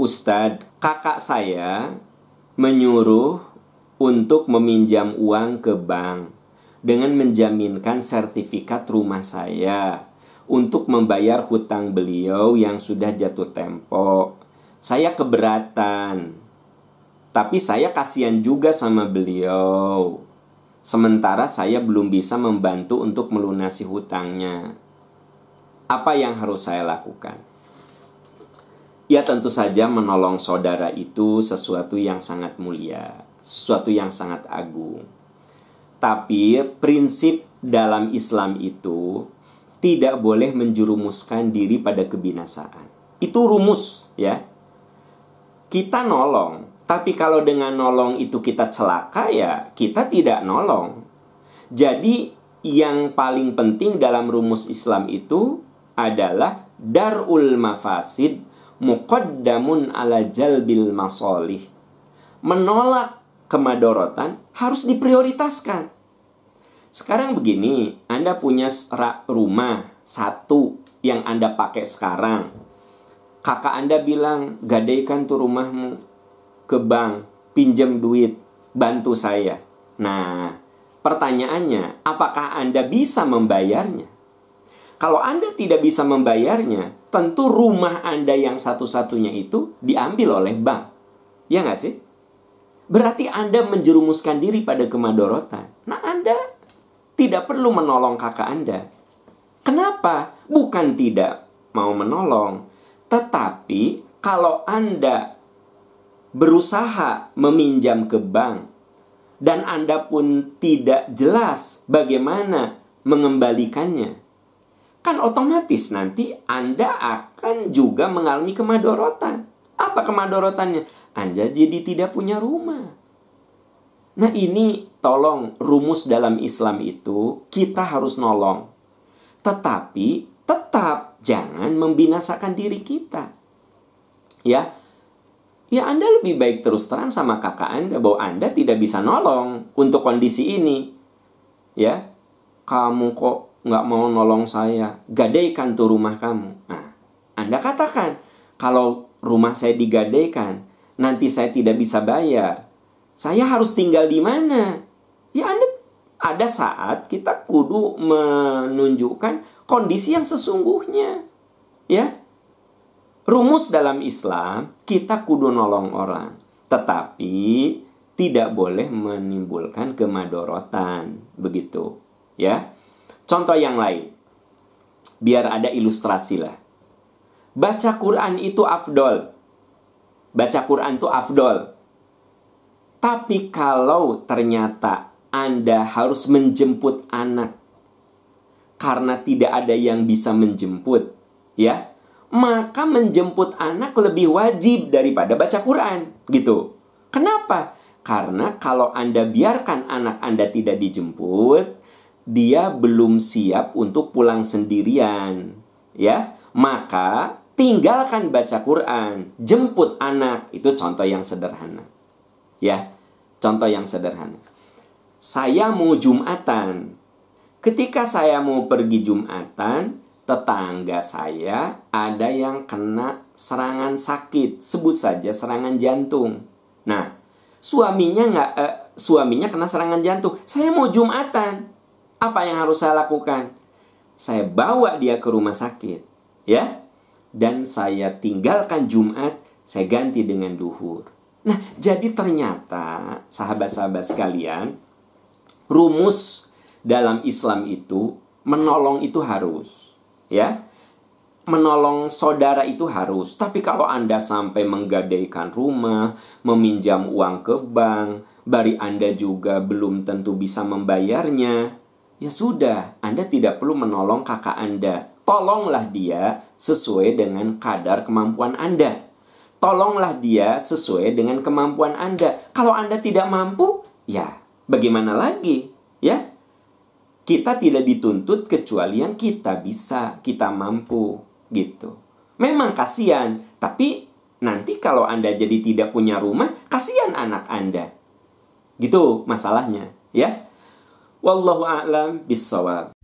Ustadz, kakak saya menyuruh untuk meminjam uang ke bank dengan menjaminkan sertifikat rumah saya untuk membayar hutang beliau yang sudah jatuh tempo. Saya keberatan. Tapi saya kasihan juga sama beliau. Sementara saya belum bisa membantu untuk melunasi hutangnya. Apa yang harus saya lakukan? Ya tentu saja menolong saudara itu sesuatu yang sangat mulia, sesuatu yang sangat agung. Tapi prinsip dalam Islam itu tidak boleh menjurumuskan diri pada kebinasaan. Itu rumus ya. Kita nolong, tapi kalau dengan nolong itu kita celaka ya kita tidak nolong. Jadi yang paling penting dalam rumus Islam itu adalah darul mafasid muqaddamun ala jalbil masolih. Menolak kemadorotan harus diprioritaskan. Sekarang begini, Anda punya rumah satu yang Anda pakai sekarang. Kakak Anda bilang, gadaikan tuh rumahmu ke bank, pinjam duit, bantu saya. Nah, pertanyaannya, apakah Anda bisa membayarnya? Kalau Anda tidak bisa membayarnya, tentu rumah Anda yang satu-satunya itu diambil oleh bank. Ya nggak sih? berarti Anda menjerumuskan diri pada kemadorotan. Nah, Anda tidak perlu menolong kakak Anda. Kenapa? Bukan tidak mau menolong, tetapi kalau Anda berusaha meminjam ke bank dan Anda pun tidak jelas bagaimana mengembalikannya, kan otomatis nanti Anda akan juga mengalami kemadorotan. Apa kemadorotannya? Anda jadi tidak punya rumah. Nah ini tolong rumus dalam Islam itu kita harus nolong. Tetapi tetap jangan membinasakan diri kita. Ya, ya Anda lebih baik terus terang sama kakak Anda bahwa Anda tidak bisa nolong untuk kondisi ini. Ya, kamu kok nggak mau nolong saya, gadaikan tuh rumah kamu. Nah, Anda katakan kalau rumah saya digadaikan, nanti saya tidak bisa bayar, saya harus tinggal di mana? Ya Anda ada saat kita kudu menunjukkan kondisi yang sesungguhnya. Ya. Rumus dalam Islam, kita kudu nolong orang, tetapi tidak boleh menimbulkan kemadorotan, begitu. Ya. Contoh yang lain. Biar ada ilustrasi lah. Baca Quran itu afdol baca Quran itu afdol. Tapi kalau ternyata Anda harus menjemput anak karena tidak ada yang bisa menjemput, ya, maka menjemput anak lebih wajib daripada baca Quran, gitu. Kenapa? Karena kalau Anda biarkan anak Anda tidak dijemput, dia belum siap untuk pulang sendirian, ya. Maka tinggalkan baca Quran, jemput anak, itu contoh yang sederhana. Ya, contoh yang sederhana. Saya mau Jumatan. Ketika saya mau pergi Jumatan, tetangga saya ada yang kena serangan sakit, sebut saja serangan jantung. Nah, suaminya nggak, eh, suaminya kena serangan jantung. Saya mau Jumatan. Apa yang harus saya lakukan? Saya bawa dia ke rumah sakit, ya dan saya tinggalkan Jumat, saya ganti dengan duhur. Nah, jadi ternyata sahabat-sahabat sekalian, rumus dalam Islam itu menolong itu harus, ya. Menolong saudara itu harus. Tapi kalau Anda sampai menggadaikan rumah, meminjam uang ke bank, bari Anda juga belum tentu bisa membayarnya, ya sudah, Anda tidak perlu menolong kakak Anda tolonglah dia sesuai dengan kadar kemampuan Anda. Tolonglah dia sesuai dengan kemampuan Anda. Kalau Anda tidak mampu, ya bagaimana lagi? Ya, kita tidak dituntut kecuali yang kita bisa, kita mampu, gitu. Memang kasihan, tapi nanti kalau Anda jadi tidak punya rumah, kasihan anak Anda. Gitu masalahnya, ya. Wallahu a'lam bissawab.